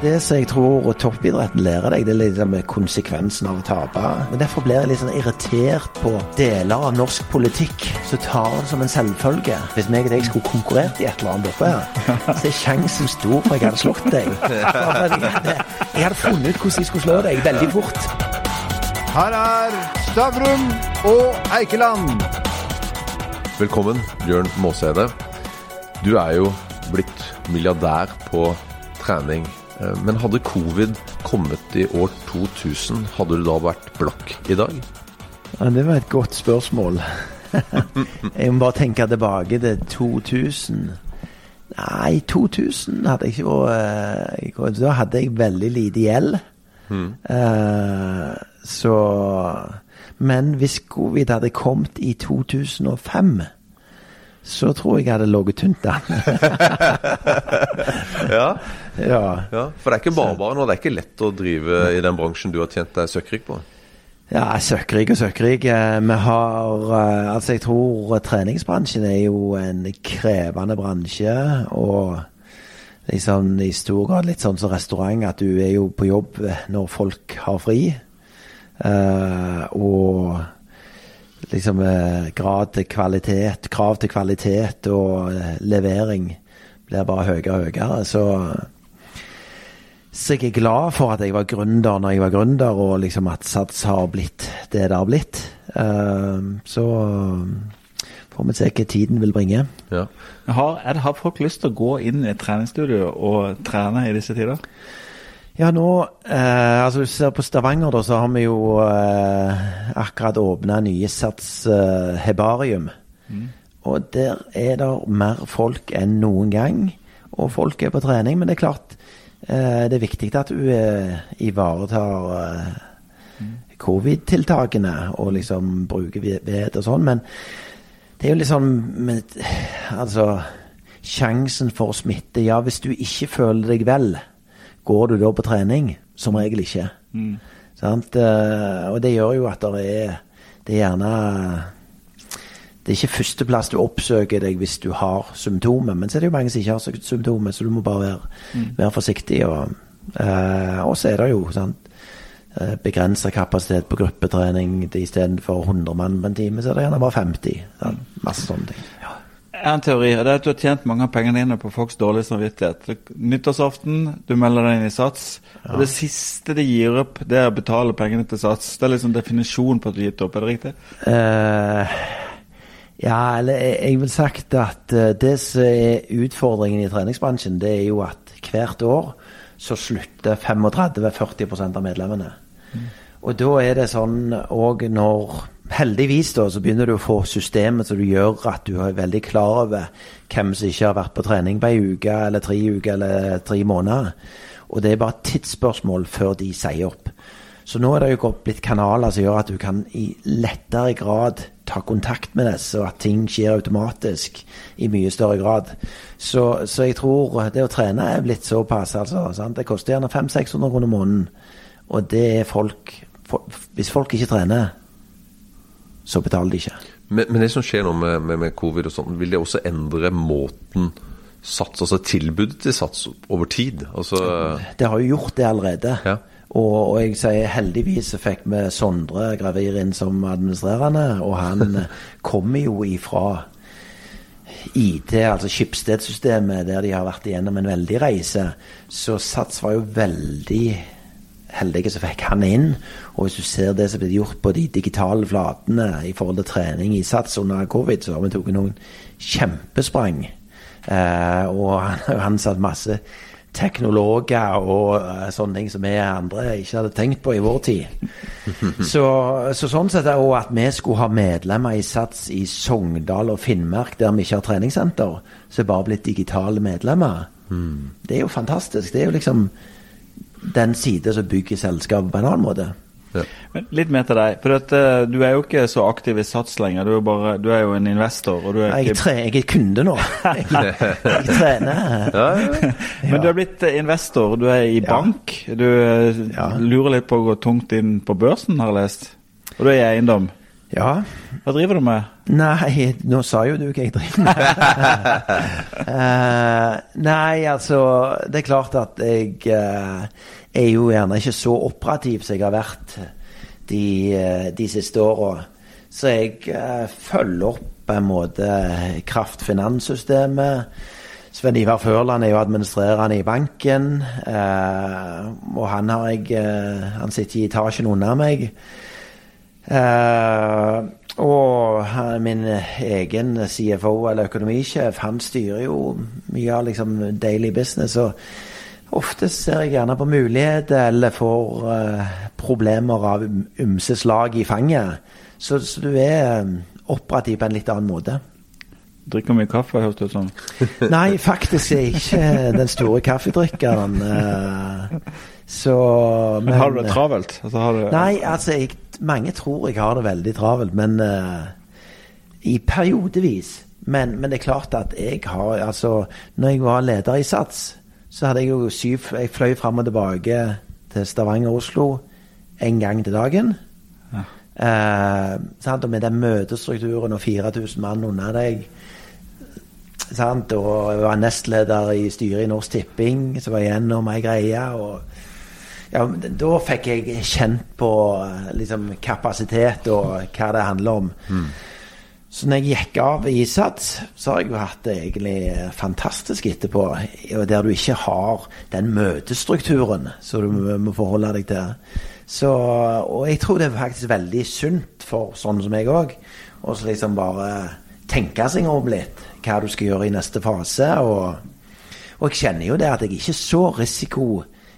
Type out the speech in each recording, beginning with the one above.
Det som jeg tror toppidretten lærer deg, det er liksom konsekvensen av å tape. Men Derfor blir jeg litt sånn irritert på deler av norsk politikk som tar det som en selvfølge. Hvis meg og deg skulle konkurrert i et eller annet oppe her, så er sjansen stor for at jeg hadde slått deg. Jeg hadde, jeg hadde funnet ut hvordan jeg skulle slå deg veldig fort. Her er Stavrum og Eikeland. Velkommen, Bjørn Måsede. Du er jo blitt milliardær på trening. Eh, Men hadde covid kommet i år 2000, hadde du da vært blakk i dag? Ja, det var et godt spørsmål. jeg må bare tenke tilbake til 2000. Nei, 2000 hadde jeg ikke vært eh, Da hadde jeg veldig lite gjeld. Eh, så Men hvis covid hadde kommet i 2005, så tror jeg jeg hadde ligget tynt an. Ja. ja. For det er ikke bare bare nå. Det er ikke lett å drive i den bransjen du har tjent deg søkkrik på. Ja, søkkrik og søkkrik. Eh, Vi har eh, Altså, jeg tror treningsbransjen er jo en krevende bransje. Og liksom i stor grad litt sånn som restaurant, at du er jo på jobb når folk har fri. Uh, og liksom eh, grad til kvalitet, krav til kvalitet og eh, levering blir bare høyere og høyere. Så så jeg er glad for at jeg var gründer når jeg var gründer, og liksom at Sats har blitt det det har blitt. Eh, så får vi se hva tiden vil bringe. Ja. Har, er det, har folk lyst til å gå inn i et treningsstudio og trene i disse tider? Ja, nå eh, Altså, hvis du ser på Stavanger, da, så har vi jo eh, akkurat åpna nye Sats eh, hebarium. Og der er det mer folk enn noen gang. Og folk er på trening, men det er klart eh, det er viktig at du eh, ivaretar eh, covid-tiltakene og liksom bruker ved og sånn. Men det er jo sånn med, Altså, sjansen for smitte Ja, hvis du ikke føler deg vel, går du da på trening? Som regel ikke. Sant? Eh, Og det gjør jo at det er Det er gjerne Det er ikke førsteplass du oppsøker deg hvis du har symptomer, men så er det jo mange som ikke har symptomer, så du må bare være, være forsiktig. Og, eh, og så er det jo sant, begrensa kapasitet på gruppetrening istedenfor 100 mann på en time, så er det gjerne bare 50. Sant? Masse sånne ting. En teori, og det er at du har tjent mange av pengene dine på folks dårlige samvittighet. Nyttårsaften, du melder deg inn i Sats, og det siste de gir opp, det er å betale pengene til Sats. Det er liksom definisjonen på at du har gitt opp, er det riktig? Uh, ja, eller jeg, vil sagt at eh, det som er utfordringen i treningsbransjen, det er jo at hvert år så slutter 35-40% av medlemmene. Og da er det sånn òg når Heldigvis da, så begynner du å få systemet som du gjør at du er veldig klar over hvem som ikke har vært på trening på ei uke eller tre uker eller tre måneder. Og det er bare et tidsspørsmål før de sier opp. Så nå er det jo blitt kanaler som gjør at du kan i lettere grad ta kontakt med disse, og at ting skjer automatisk i mye større grad. Så, så jeg tror det å trene er blitt såpass, altså. Sant? Det koster gjerne 500-600 kroner måneden. Og det er folk for, Hvis folk ikke trener, så betaler de ikke. Men, men det som skjer nå med, med, med covid og sånn, vil det også endre måten Sats, altså tilbudet til Sats over tid? Altså Det har jo gjort det allerede. Ja. Og, og jeg sier heldigvis fikk vi Sondre Gravir inn som administrerende, og han kommer jo ifra IT, altså Schibsted-systemet, der de har vært igjennom en veldig reise. Så Sats var jo veldig heldige som fikk han inn. Og hvis du ser det som ble gjort på de digitale flatene i forhold til trening i Sats under covid, så har vi tatt noen kjempesprang. Eh, og han har jo ansatt masse teknologer og eh, sånne ting som vi andre ikke hadde tenkt på i vår tid. Så, så sånn sett er det også at vi skulle ha medlemmer i Sats i Sogndal og Finnmark, der vi ikke har treningssenter, som er bare blitt digitale medlemmer. Det er jo fantastisk. Det er jo liksom den side som bygger selskapet på en annen måte. Men litt mer til deg. For at, uh, du er jo ikke så aktiv i Sats lenger. Du er, bare, du er jo en investor. Og du er Jeg, ikke, tre, jeg er kunde nå. Jeg, jeg trener. ja, ja. men du er blitt eh, investor. Du er i bank. Du eh, Ja. lurer litt på å gå tungt inn på børsen, har jeg lest. Og du er i eiendom. Ja. Hva driver du med? Nei, nå sa jo du hva jeg driver med. uh, nei, altså Det er klart at jeg uh, er jo gjerne ikke så operativ som jeg har vært de, uh, de siste åra. Så jeg følger opp på en måte kraftfinanssystemet. Sven Ivar Førland er jo administrerende i banken. og han har jeg Han sitter i etasjen under meg. Eh, og min egen CFO, eller økonomisjef, han styrer jo mye av liksom daily business. Og ofte ser jeg gjerne på muligheter eller får uh, problemer av ymse slag i fanget. Så, så du er eh, operativ på en litt annen måte. Drikker mye kaffe, høres det ut som. Nei, faktisk er jeg ikke den store kaffedrikkeren. eh, Så Men har du det travelt? Altså, har du, Nei, altså jeg, mange tror jeg har det veldig travelt, men uh, i periodevis. Men, men det er klart at jeg har Altså, når jeg var leder i Sats, så hadde jeg jo syv Jeg fløy fram og tilbake til Stavanger og Oslo en gang til dagen. Eh, sant? Og med den møtestrukturen og 4000 mann under deg sant? Og jeg var nestleder i styret i Norsk Tipping, som var gjennom ei greie. og ja, men Da fikk jeg kjent på eh, liksom, kapasitet og hva det handler om. Så når jeg gikk av i Sats, så har jeg jo hatt det egentlig fantastisk etterpå. Der du ikke har den møtestrukturen som du må- forholde deg til. Så, og jeg tror det er faktisk veldig sunt for sånne som meg òg, å så liksom bare tenke seg om litt hva du skal gjøre i neste fase. Og, og jeg kjenner jo det at jeg ikke er så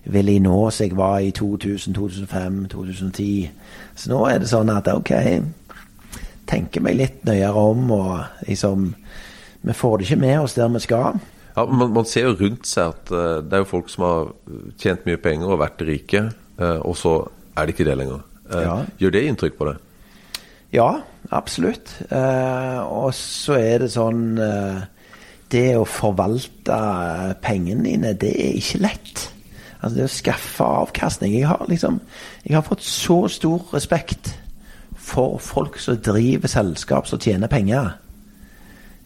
risikovillig nå som jeg var i 2000, 2005, 2010. Så nå er det sånn at ok, tenker meg litt nøyere om, og liksom Vi får det ikke med oss der vi skal. Ja, man, man ser jo rundt seg at uh, det er jo folk som har tjent mye penger og vært rike, uh, og så er det ikke det lenger. Uh, Ja. Gjør det inntrykk på deg? Ja, absolutt. Eh, og så er det sånn eh, Det å forvalte eh, pengene dine, det er ikke lett. Altså det å skaffe avkastning Jeg har liksom Jeg har fått så stor respekt for folk som driver selskap som tjener penger.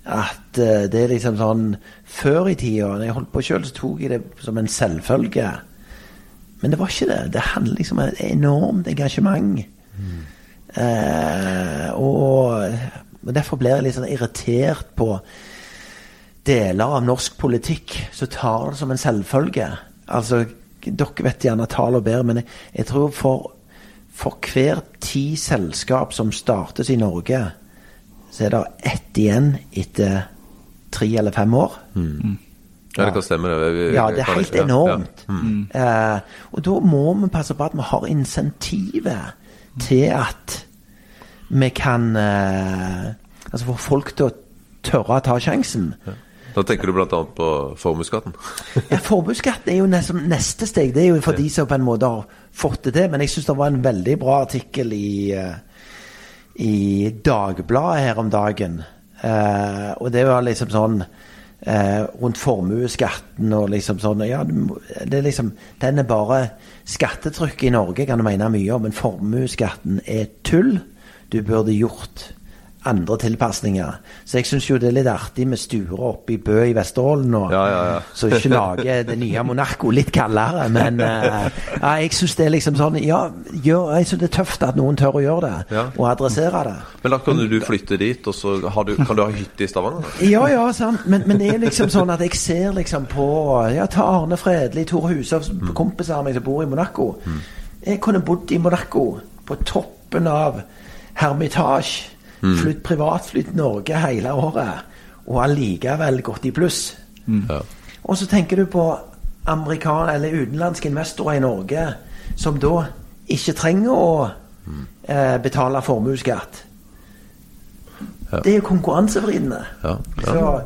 At uh, det er liksom sånn Før i tida, når jeg holdt på sjøl, så tok jeg det som en selvfølge. Men det var ikke det. Det handler liksom om et enormt engasjement. Eh, og, og derfor blir jeg litt sånn irritert på deler av norsk politikk som tar det som en selvfølge. Altså, dere vet gjerne tall bedre, men jeg, jeg tror for, for hver ti selskap som startes i Norge, så er det ett igjen etter tre eller fem år. Ja, det kan stemme. det. Vi- Ja, det er helt ja, ja. enormt. Mm. Uh, og da må vi passe på at vi har insentivet til at vi kan uh, Altså få folk til å tørre å ta sjansen. Da tenker du bl.a. på formuesskatten? Ja, formuesskatten er jo nesten neste steg. Det er jo for de som på en måte har fått det til. Men jeg syns det var en veldig bra artikkel i, eh, i Dagbladet her om dagen. Eh, og det var liksom sånn eh, rundt formuesskatten og liksom sånn Ja, det er liksom Den er bare Skattetrykket i Norge kan du mene mye om, men formuesskatten er tull. Du burde gjort andre tilpasninger. Så jeg syns jo det er litt artig med stuer oppe i Bø i Vesterålen nå. Ja, ja, ja. Så ikke lage det nye Monaco litt kaldere, men uh, jeg syns det er liksom sånn Ja, jeg synes det er tøft at noen tør å gjøre det, og adressere det. Men da kan du flytte dit, og så har du, kan du ha hytte i Stavanger? Ja, ja, sant. Men, men det er liksom sånn at jeg ser liksom på Ja, ta Arne Fredli, Tor Hushovs kompiser av meg som bor i Monaco. Jeg kunne bodd i Monaco, på toppen av Hermitage. Flytt privatfly til Norge hele året, og allikevel gått i pluss. Ja. Og så tenker du på amerikan- eller utenlandske investorer i Norge som da ikke trenger å eh, betale formuesskatt. Ja. Det er jo konkurransevridende. Ja, ja. Så,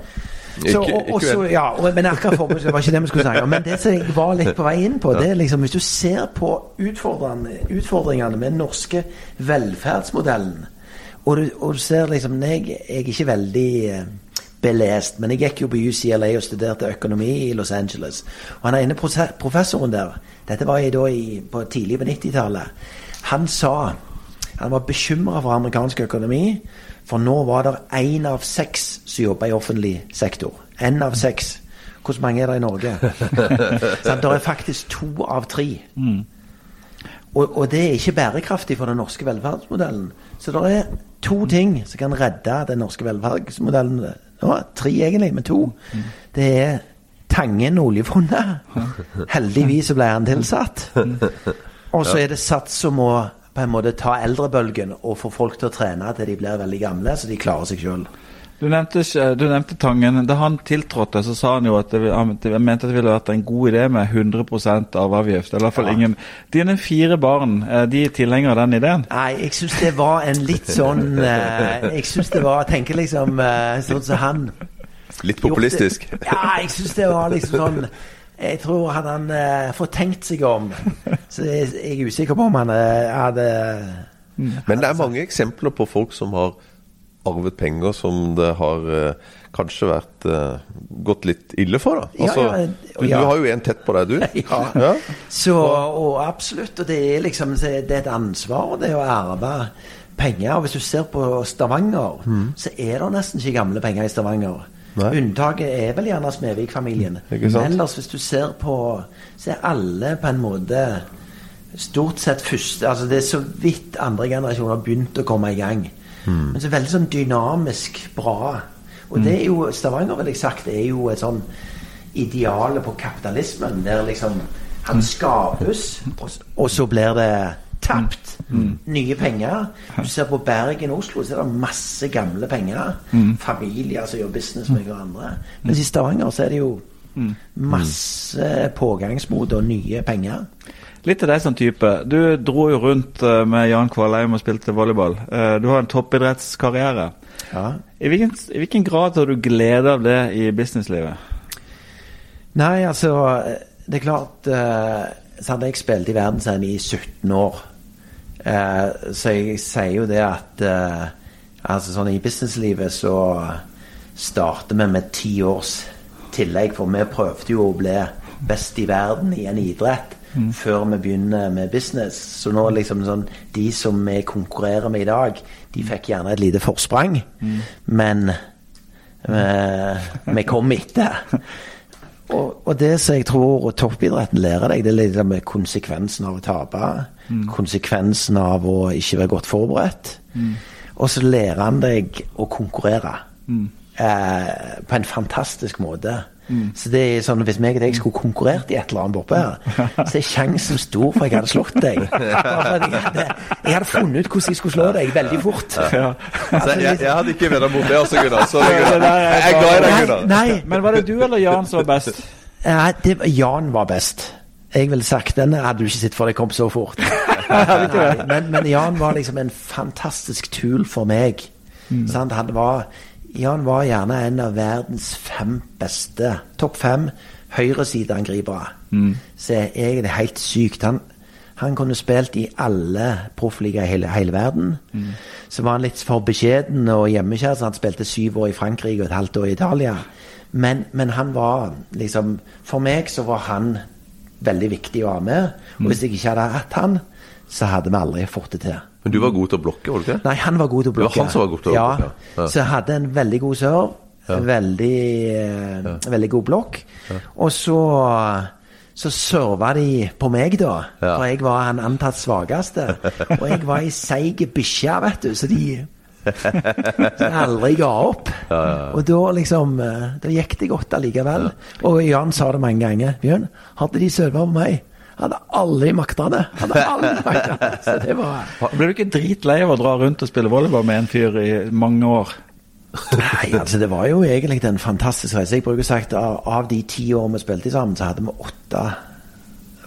Ikke- så, og, og ikke så, ja, og, men akkurat formuesskatt var ikke det vi skulle snakke om. Men det som jeg var litt på vei inn på, det er liksom hvis du ser på utfordringene, utfordringene med den norske velferdsmodellen, og du, og du ser liksom Jeg, jeg er ikke veldig eh, belest, men jeg gikk jo på UCLA og studerte økonomi i Los Angeles. Og han ene professoren der, dette var jeg da i, på tidlig på 90-tallet, han sa Han var bekymra for amerikansk økonomi, for nå var det én av seks som jobba i offentlig sektor. Én av seks. Hvor mange er det i Norge? så det er faktisk to av tre. Og, og det er ikke bærekraftig for den norske velferdsmodellen. Så det er to ting som kan redde den norske velferdsmodellen. Nå, tre egentlig, men to. Det er Tangen oljefondet. Heldigvis så ble han tilsatt. Og så er det Sats som må på en måte ta eldrebølgen og få folk til å trene til de blir veldig gamle, så de klarer seg sjøl. Du nevnte, du nevnte Tangen. Da han tiltrådte, så sa han jo at det, han mente at det ville vært en god idé med 100 arveavgift. Eller i hvert fall ingen. Dine fire barn, eh, de er tilhengere av den ideen? Nei, jeg syns det var en litt sånn eh, Jeg syns det var Tenker liksom eh, sånn som han. Litt populistisk. gjort Ja, jeg syns det var liksom sånn Jeg tror hadde han uh, fått tenkt seg om, så jeg, jeg er usikker på om han eh, hadde Men det er mange eksempler på folk som har arvet penger som det har eh, kanskje vært eh, gått litt ille for. da. Altså, ja, du, ja. du har jo en tett på deg, du. Ja. Ja. Så, og absolutt. Og det er liksom det er et ansvar det å arve penger. Og hvis du ser på Stavanger, så er det nesten ikke gamle penger i Stavanger. Nei. Unntaket er vel gjerne Smedvik-familien. Ikke sant? Ellers, hvis du ser på Så er alle på en måte stort sett første Altså det er så vidt andre generasjoner har begynt å komme i gang. Men så veldig sånn dynamisk bra. Og det er jo Stavanger, vil jeg sagt, er jo et sånn idealet på kapitalismen, der liksom han skapes, og, og så blir det tapt. Nye penger. Du ser på Bergen og Oslo, så er det masse gamle penger. Familier som gjør business med hverandre. Mens i Stavanger så er det jo masse pågangsmot og nye penger. Litt til deg som type. Du dro jo rundt eh, med Jan Kvalheim og spilte volleyball. Eh, Du har en toppidrettskarriere. Ja. I hvilken, I hvilken grad har du glede av det i businesslivet? Nei, altså Det er klart uh, Så hadde jeg spilt i verdenseien i 17 år. Eh, så jeg sier jo det at eh, Altså sånn i businesslivet så starter vi med ti års tillegg. For vi prøvde jo å bli best i verden i en idrett før vi begynner med business. Så nå liksom sånn De som vi konkurrerer med i dag, de fikk gjerne et lite forsprang. Men eh, vi kom etter. Og, og det som jeg tror toppidretten lærer deg, det er med konsekvensen av å tape. Konsekvensen av å ikke være godt forberedt. Og så lærer han deg å konkurrere. Eh, på en fantastisk måte. Så det er sånn, Hvis meg og deg skulle konkurrert i et eller annet borte her, så er sjansen stor for jeg hadde slått deg. At Jeg hadde, jeg hadde funnet ut hvordan jeg skulle slå deg veldig fort. Så jeg, jeg hadde ikke venner mot det også, Gunnar. Så jeg, jeg er glad i deg, Gunnar. nei, Men var det du eller Jan som var best? Ja, det, Jan var best. Jeg ville sagt den hadde du ikke sett for deg kom så fort. Nei, men, men Jan var liksom en fantastisk tool for meg. Sant? Han var, Jan var gjerne en av verdens fem beste, topp fem, høyresideangripere. Så jeg er helt sykt. Han, han kunne spilt i alle proffligaer i hele, hele verden. Så var han litt for beskjeden og hjemmekjær, så han spilte syv år i Frankrike og et halvt år i Italia. Men, men han var liksom For meg så var han veldig viktig å ha med. Og hvis jeg ikke hadde hatt han, så hadde vi aldri fått det til. Men du var god til å blokke, var du ikke? Nei, han var god til å blokke. Det var han som var god til å blokke, ja. Ja. Så jeg hadde en veldig god serve. Veldig, ja. veldig god blokk. Og så så serva de på meg, da. Ja. For jeg var han antatt svakeste. Og jeg var ei seig bikkje, vet du, så de så jeg aldri ga opp. Og da liksom eh, Da gikk det godt allikevel. Og Jan sa det mange ganger. Bjørn, hadde de serva på meg, hadde aldri makta det. Hadde aldri makta det. Så det var Ble du ikke dritlei av å dra rundt og spille volleyball med en fyr i mange år? Nei, altså det var jo egentlig en fantastisk reise. Jeg bruker sagt av, av de ti årene vi spilte sammen, så hadde vi åtte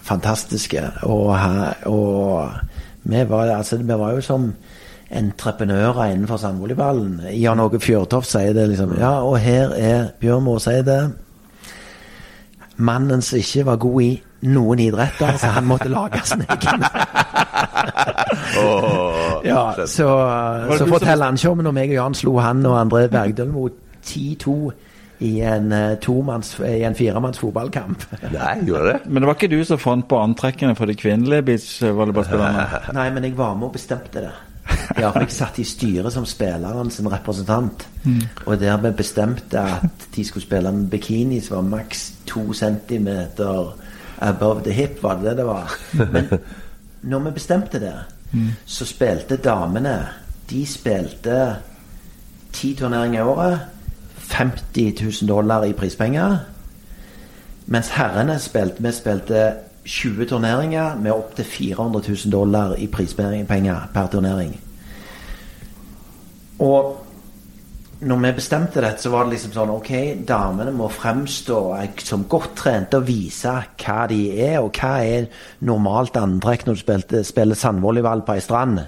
fantastiske. Og, og vi, var, altså, vi var jo som entreprenører innenfor sandvolleyballen. Jan Åge Fjørtoft sier det liksom. Ja, og her er Bjørn det. Mannen som ikke var god i noen idretter, så han måtte lage sin oh, Ja, så, så forteller han ikke om når meg og Jan slo han og André Bergdøl mot 10-2 i en, eh, i en firemanns fotballkamp. Nei, gjorde det? Men det var ikke du som fant på antrekkene for de kvinnelige beachvolleyballspillerne? Nei, men jeg var med og bestemte det. Ja, for jeg satt i styret som spillerens representant. representant. Og der vi bestemte at de skulle spille med bikini som var maks to centimeter above the hip, var det det det var? Men når vi bestemte det, så spilte damene De spilte ti turneringer i året. 50 000 dollar i prispenger. Mens herrene spilte Vi spilte 20 turneringer med opptil 400 000 dollar i prispenger per turnering. Og når vi bestemte dette, så var det liksom sånn Ok, damene må fremstå som godt trente og vise hva de er, og hva er normalt antrekk når du spilte, spiller sandvolleyball på ei strand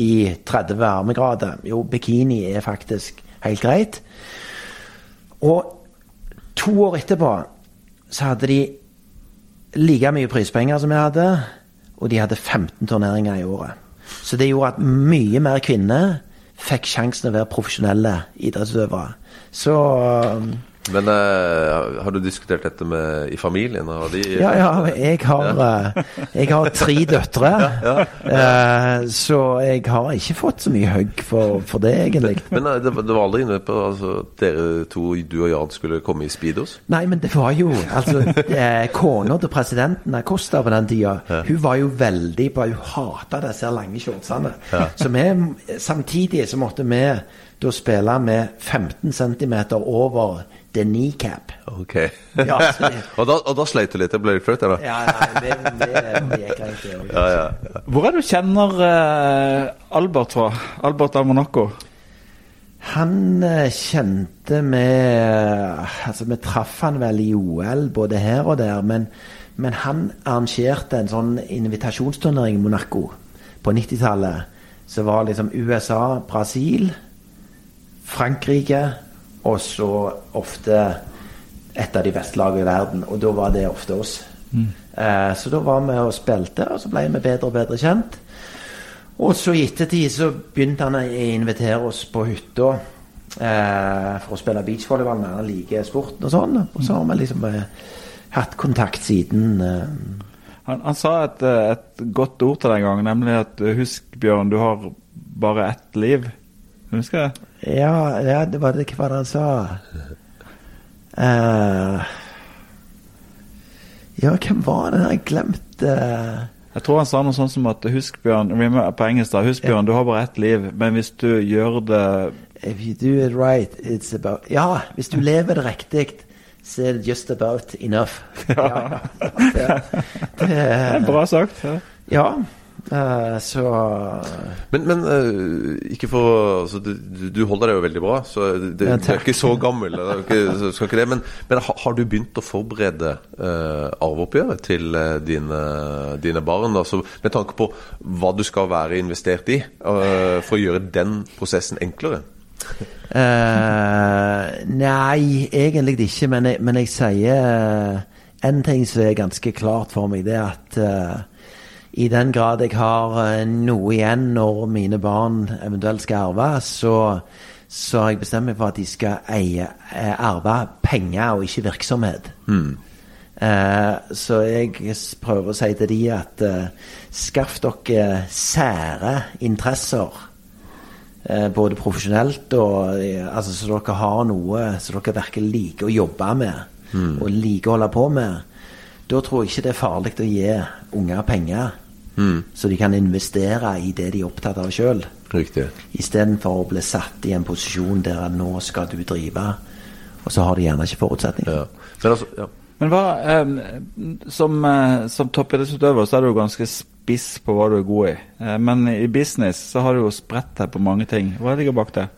i 30 varmegrader. Jo, bikini er faktisk helt greit. Og to år etterpå så hadde de like mye prispenger som vi hadde, og de hadde 15 turneringer i året. Så det gjorde at mye mer kvinner fikk sjansen å være profesjonelle idrettsutøvere. Så um, Men uh, har du diskutert dette med, i familien? Har de, ja, ja, jeg har, eh, jeg har tre døtre. Eh, så jeg har ikke fått så mye hugg for, for det, egentlig. Men eh, det, var- det var aldri inne på altså, at dere to, du og Jan, skulle komme i Speedos? Nei, men det var jo altså Kona til presidenten Acosta på den tida, hun var jo veldig på Hun hata disse lange shortsene. Så vi, samtidig så måtte vi da spille med 15 cm over the kneecap. Ok. Ja, så det- og, da, og da sleit du litt? Det ble litt flaut, eller? Ja, nei, det, det, det gikk greit, det òg. Ja, ja. Hvor er det du kjenner uh, Albert fra? Albert av Monaco? Han eh, kjente vi Altså, vi traff han vel i OL både her og der, men, men han arrangerte en sånn invitasjonsturnering i Monaco på 90-tallet. Så var liksom USA, Brasil, Frankrike og så ofte et av de beste lagene i verden. Og da var det ofte oss. Eh, så da var vi og spilte, og så ble vi bedre og bedre kjent. Og så i ettertid så begynte han å invitere oss på hytta eh, for å spille beachvolleyball han liker sporten og sånn. Og så har vi liksom eh, hatt kontakt siden. Eh. Han, han sa et, eh, et godt ord til deg en gang, nemlig at husk, Bjørn, du har bare ett liv. Husker jeg? Ja, ja, det var det hva han sa. Uh, ja, hvem var det? Jeg glemte eh, Jeg tror han sa noe sånn som at husk, Bjørn, på engelsk da, husk, Bjørn, du har bare ett liv, men hvis du gjør det If you do it right, it's about Ja, hvis du lever det riktig, så er det just about enough. Ja. Det, det, Det er bra sagt. Ja. Ja. Eh, så Men, men uh, ikke for altså, du, du- holder deg jo veldig bra, så du, du er ikke så gammel. ikke, skal ikke det, men, men har, du begynt å forberede uh, arveoppgjøret til dine, dine barn? Altså, med tanke på hva du skal være investert i, for å gjøre den prosessen enklere? Nei, egentlig ikke, men jeg, men jeg sier en ting som er ganske klart for meg, det er at i den grad jeg har eh, noe igjen når mine barn eventuelt skal arve, så, så har jeg bestemt meg for at de skal eie, eh, arve penger og ikke virksomhet. Eh, så jeg prøver å si til de at eh, skaff dere sære interesser. Eh, både profesjonelt og altså, Så dere har noe som dere virkelig liker å jobbe med. Og liker å holde på med. Da tror jeg ikke det er farlig å gi unger penger. Så de kan investere i det de er opptatt av sjøl. Istedenfor å bli satt i en posisjon der nå skal du drive, og så har de gjerne ikke forutsetninger. Ja. Men altså, ja. Men hva, eh, som, eh, som toppidrettsutøver så er du jo ganske spiss på hva du er god i. Eh, men i business så har du jo spredt deg på mange ting. Hva ligger bak det?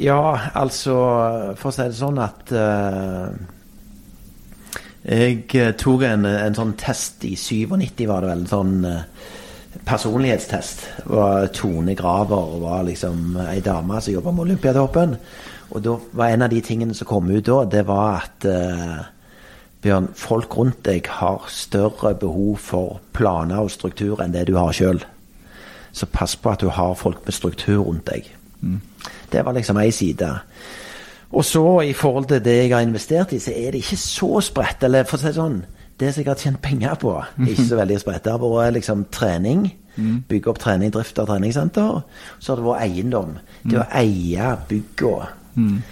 Ja, altså For å si det sånn at eh, Jeg eh, tok en, en sånn test i 97, var det vel. En sånn eh, personlighetstest. Var Tone Graver var liksom ei dame som jobba med Olympiatoppen. Og da var en av de tingene som kom ut da, det var at eh, Bjørn, folk rundt deg har større behov for planer og struktur enn det du har sjøl. Så pass på at du har folk med struktur rundt deg. Det var liksom ei side. Og så i forhold til det jeg har investert i, så er det ikke så spredt. Eller for å si det sånn, Det som jeg har tjent penger på, er ikke så veldig spredt, det har vært liksom trening. Bygge opp trening, drift av treningssenter. Så har det vært eiendom. Det å eie byggene. Mm.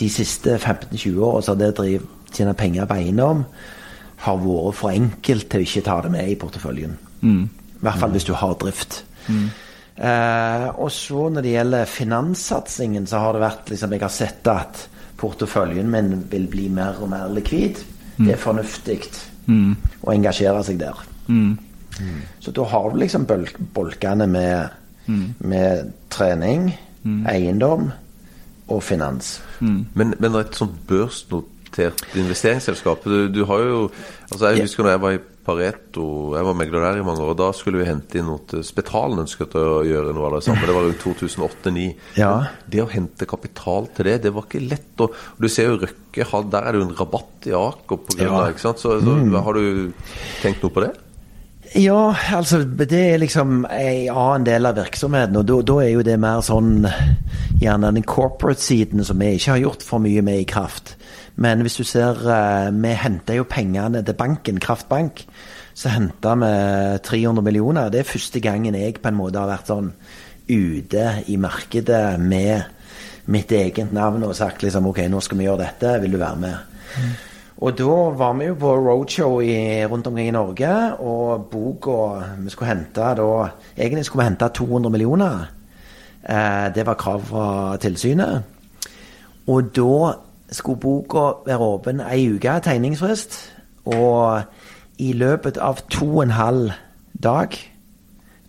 De siste 15-20 åra så har det å tjene penger på eiendom har vært for enkelt til å ikke ta det med i porteføljen. I hvert fall hvis du har drift. Eh, og så når det gjelder finanssatsingen, så har det vært liksom Jeg har sett at porteføljen min vil bli mer og mer likvid. Det er fornuftig å engasjere seg der. Så da har du liksom bolkene med, med trening, eiendom og finans. Men, men et sånt børsnotert investeringsselskap. Du, du har jo altså Jeg husker når jeg var i Pareto, jeg var megler der i mange år, og da skulle vi hente inn noe til Spetalen ønsket å gjøre noe av det samme. Det var rundt 2008-2009. Ja. Det å hente kapital til det, det var ikke lett. Og, og du ser jo Røkke, der er det jo en rabatt i Aker på grunn av, ikke sant? Så, så har du tenkt noe på det? Ja, altså det er liksom en annen del av virksomheten, og da er jo det mer sånn gjerne den corporate-siden som vi ikke har gjort for mye med i Kraft. Men hvis du ser, eh, vi henter jo pengene til banken, Kraftbank. Så henta vi 300 millioner. Det er første gangen jeg på en måte har vært sånn ute i markedet med mitt eget navn og sagt liksom OK, nå skal vi gjøre dette, vil du være med? Og da var vi jo på roadshow i, rundt omkring i Norge, og boka vi skulle hente da Egentlig skulle vi hente 200 millioner. Eh, det var krav fra tilsynet. Og da skulle boka være åpen ei uke, tegningsfrist. Og i løpet av to og en halv dag,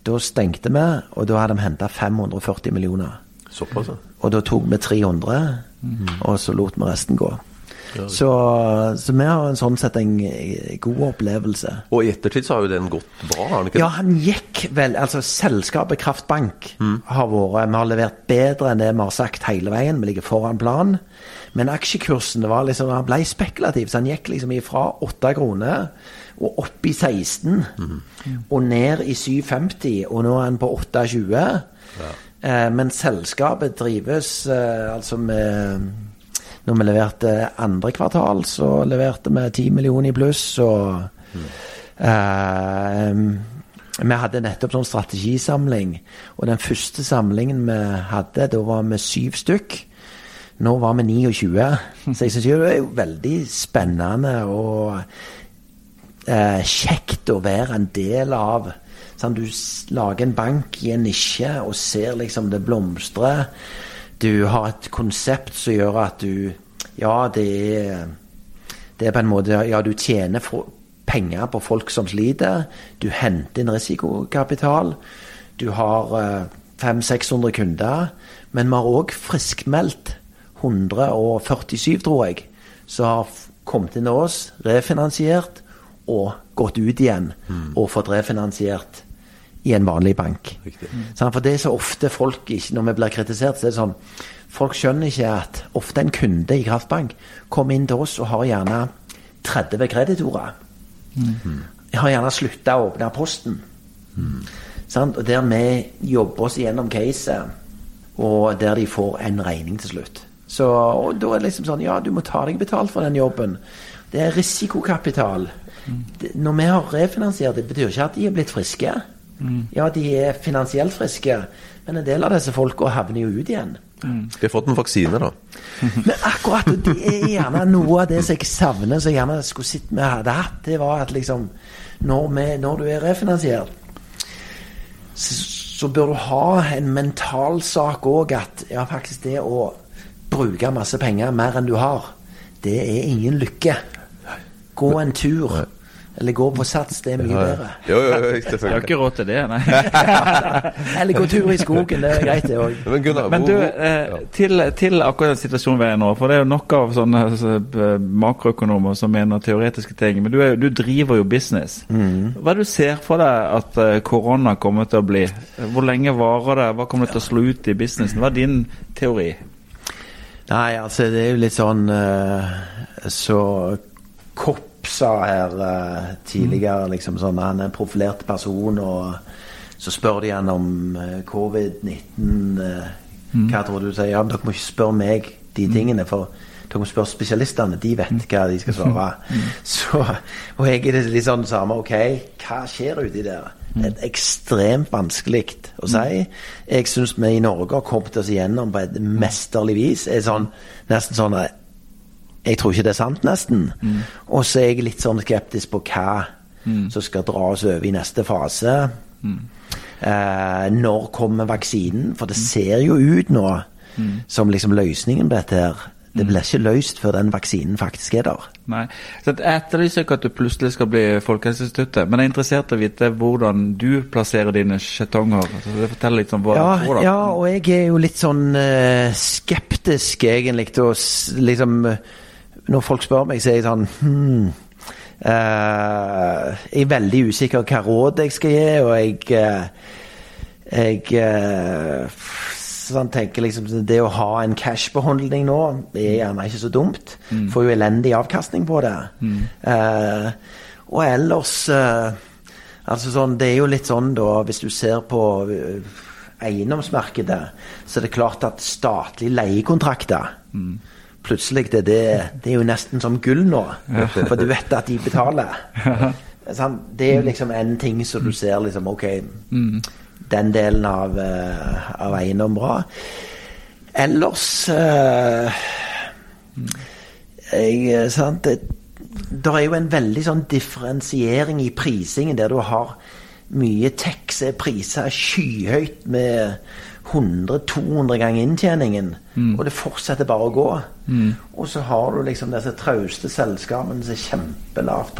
da stengte vi, og da hadde vi henta 540 millioner. Såpass. Og da tok vi 300, og så lot vi resten gå. Så, så vi har en sånn sett en eh, god opplevelse. Og i ettertid så har jo den gått bra, har den ikke? Ja, han gikk vel Altså, selskapet Kraftbank har vært Vi har levert bedre enn det vi har sagt hele veien. Vi ligger foran planen. Men aksjekursen det var liksom, han ble spekulativ, så han gikk liksom ifra 8 kroner og opp i 16. Og ned i 7,50, og nå er han på 8,20. Eh, men selskapet drives eh, altså med Når vi leverte andre kvartal, så leverte vi 10 millioner i pluss. og Eh, vi hadde nettopp sånn strategisamling, og den første samlingen vi hadde, da var vi syv stykk. Nå var vi 29, så jeg syns det er jo veldig spennende og eh, kjekt å være en del av. Sånn, du lager en bank i en nisje og ser liksom det blomstre. Du har et konsept som gjør at du Ja, det er det er på en måte Ja, du tjener penger på folk som sliter. Du henter inn risikokapital. Du har eh, 500-600 kunder. Men vi har òg friskmeldt 147, tror jeg, som har kommet inn til oss, refinansiert og gått ut igjen og fått refinansiert i en vanlig bank. Riktig. For det er så ofte folk ikke, Når vi blir kritisert, så er det sånn Folk skjønner ikke at ofte en kunde i Kraftbank kommer inn til oss og har gjerne 30 kreditorer. Har gjerne slutta å åpne posten. Sant? Og der vi jobber oss gjennom caset, og der de får en regning til slutt. Så, og da er det liksom sånn Ja, du må ta deg betalt for den jobben. Det er risikokapital. Mm. når vi har refinansiert, det betyr ikke at de er blitt friske. Ja, de er finansielt friske, men en del av disse folka havner jo ut igjen. Vi har fått en vaksine, da. Men akkurat det er gjerne noe av det som jeg savner, som jeg gjerne skulle sett vi hadde hatt. Det var at liksom Når, vi, når du er refinansiert, så, så bør du ha en mental sak òg at ja, faktisk det å bruke masse penger mer enn du har, det er ingen lykke. Gå en tur, eller gå på Sats, det er mye bedre. Jo, jo, jo, Jeg har ikke råd til det, nei. Eller gå tur i skogen, det er greit, det òg. Men Gunnar, Men du, eh, til, til akkurat den situasjonen vi er i nå, for det er jo nok av sånne altså, makroøkonomer som mener teoretiske ting, men du, er, du driver jo business. Hva er det du ser for deg at eh, korona kommer til å bli? Hvor lenge varer det? Hva kommer det til å slå ut i businessen? Hva er din teori? Nei, altså det er jo litt sånn eh, Så Kopp sa her uh, tidligere liksom sånn Han er en profilert person, og så spør de han om uh, covid-19. eh, Hva tror du sier? Ja, men dere må ikke spørre meg de tingene, for dere må spørre spesialistene. De vet hva de skal svare. Så, og jeg er litt sånn samme. Ok, hva skjer uti der? Det er ekstremt vanskelig å si. Jeg syns vi i Norge har kommet oss igjennom på et mesterlig vis. Er sånn, nesten sånn at Jeg tror ikke det er sant, nesten. Og så er jeg litt sånn skeptisk på hva som skal dra oss over i neste fase. Eh, når kommer vaksinen? For det ser jo ut nå som liksom løsningen på dette her. Det blir ikke løst før den vaksinen faktisk er der. Nei. Så Jeg etterlyser ikke at du plutselig skal bli Folkehelseinstituttet, men jeg er interessert i å vite hvordan du plasserer dine skjetonger. Altså, det forteller litt om hva Ja, du tror. da. ja, og jeg er jo litt sånn eh, skeptisk egentlig til å liksom Når folk spør meg, så er jeg sånn hmm, eh, Jeg er veldig usikker hva råd jeg skal gi, og jeg eh, Jeg eh, sånn tenker liksom Det å ha en cash-beholdning nå er gjerne ikke så dumt. Får jo elendig avkastning på det. Eh, og ellers eh, Altså sånn, Det er jo litt sånn, da, hvis du ser på øh, eiendomsmarkedet, så er det klart at statlige leiekontrakter Plutselig det, det, det er jo nesten som gull nå, for du vet at de betaler. Sånn, det er jo liksom en ting som du ser liksom Ok, den delen av, øh, av eiendom bra. Ellers uh, jeg, eh, sant, det, det er jo en veldig sånn differensiering i prisingen, der du har mye tax er prisa skyhøyt med 100-200 ganger inntjeningen, og det fortsetter bare å gå. Og så har du liksom disse trauste selskapene som er kjempelavt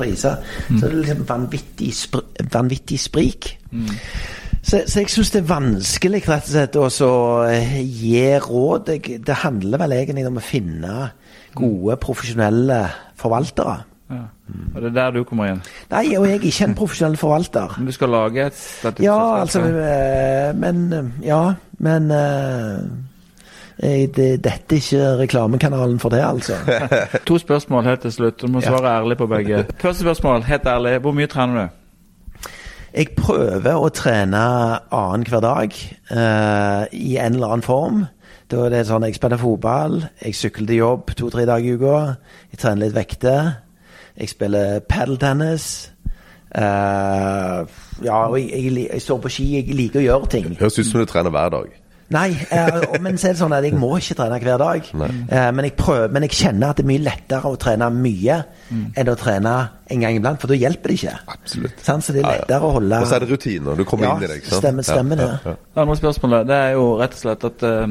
Mm. Så det er liksom vanvittig, spri, vanvittig sprik. Så, så jeg syns det er vanskelig rett og slett å eh, gi råd. Det, det handler vel egentlig om å finne gode, profesjonelle forvaltere. Ja. Og det er der du kommer inn. Nei, og jeg er ikke en profesjonell forvalter. Men du skal lage et dette Ja, altså eh, Men eh, Ja, men det, Dette er ikke reklamekanalen for det, altså. To spørsmål helt til slutt. Du må Ja. svare ærlig på begge. Første spørsmål, helt ærlig. Hvor mye trener du? Jeg prøver å trene annenhver dag uh, i en eller annen form. Da er det sånn jeg spiller fotball, jeg sykler til jobb to-tre dager i uka, jeg trener litt vekter, jeg spiller padeltennis. Uh, ja, og jeg, jeg, jeg står på ski, jeg liker å gjøre ting. Høres ut som du trener hver dag. Nei, eh, men så er det sånn at jeg må ikke trene hver dag. Eh, men, jeg prøver, men jeg kjenner at det er mye lettere å trene mye enn å trene en gang iblant, for da hjelper det ikke. Absolutt. Sånn, Så det er Ja, ja. lettere å holde Og så er det rutiner. Du kommer Ja, inn i det. ikke sant? stemmer- stemmer det. Ja, ja. Det andre spørsmålet det er jo rett og slett at uh,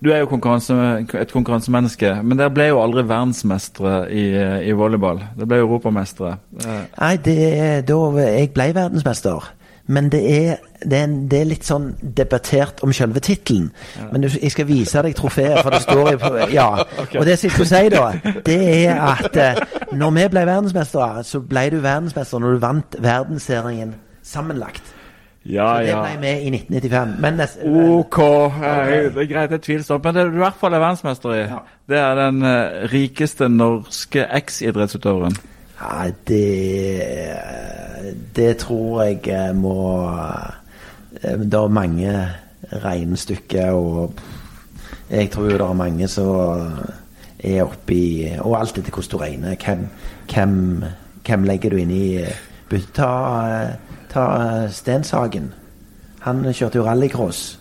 du er jo konkurranse, et konkurransemenneske, men dere ble jo aldri verdensmestere i, i volleyball. Dere ble europamestere. Uh. Nei, det da Jeg ble verdensmester. Men det er, det er, en, det er litt sånn debattert om selve tittelen. Men du, jeg skal vise deg trofeet, for det står i Ja. Og det som jeg skulle si, da, det er at eh, når vi ble verdensmestere, så ble du verdensmester når du vant verdensserien sammenlagt. ja, Så det ja. ble vi i 1995. Men nest, Ok, eh, det er greit, det er tvilsomt. Men det du i hvert fall er verdensmester i, det er den eh, rikeste norske eksidrettsutøveren. Ja, det Det tror jeg eh, må eh, Det er mange regnestykker, og jeg tror det er mange som er oppi Og alt etter hvordan du regner. Hvem, hvem, hvem legger du inn i? Ta, ta Stenshagen. Han kjørte jo rallycross.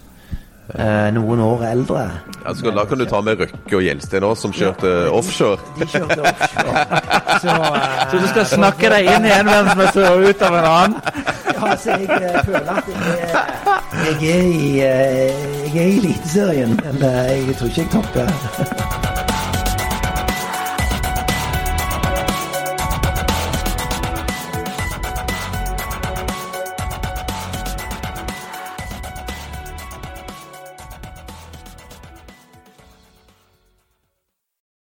Eh, noen år eldre. Ja, så da kan du ta med Røkke og Gjelsten òg, som kjørte offshore. De kjørte offshore. Så, eh, Så du skal snakke deg inn i en verdensmester og ut av en annen? Ja, altså, jeg eh, føler at jeg jeg er i, eh, jeg er i Eliteserien, men eh, jeg tror ikke jeg topper.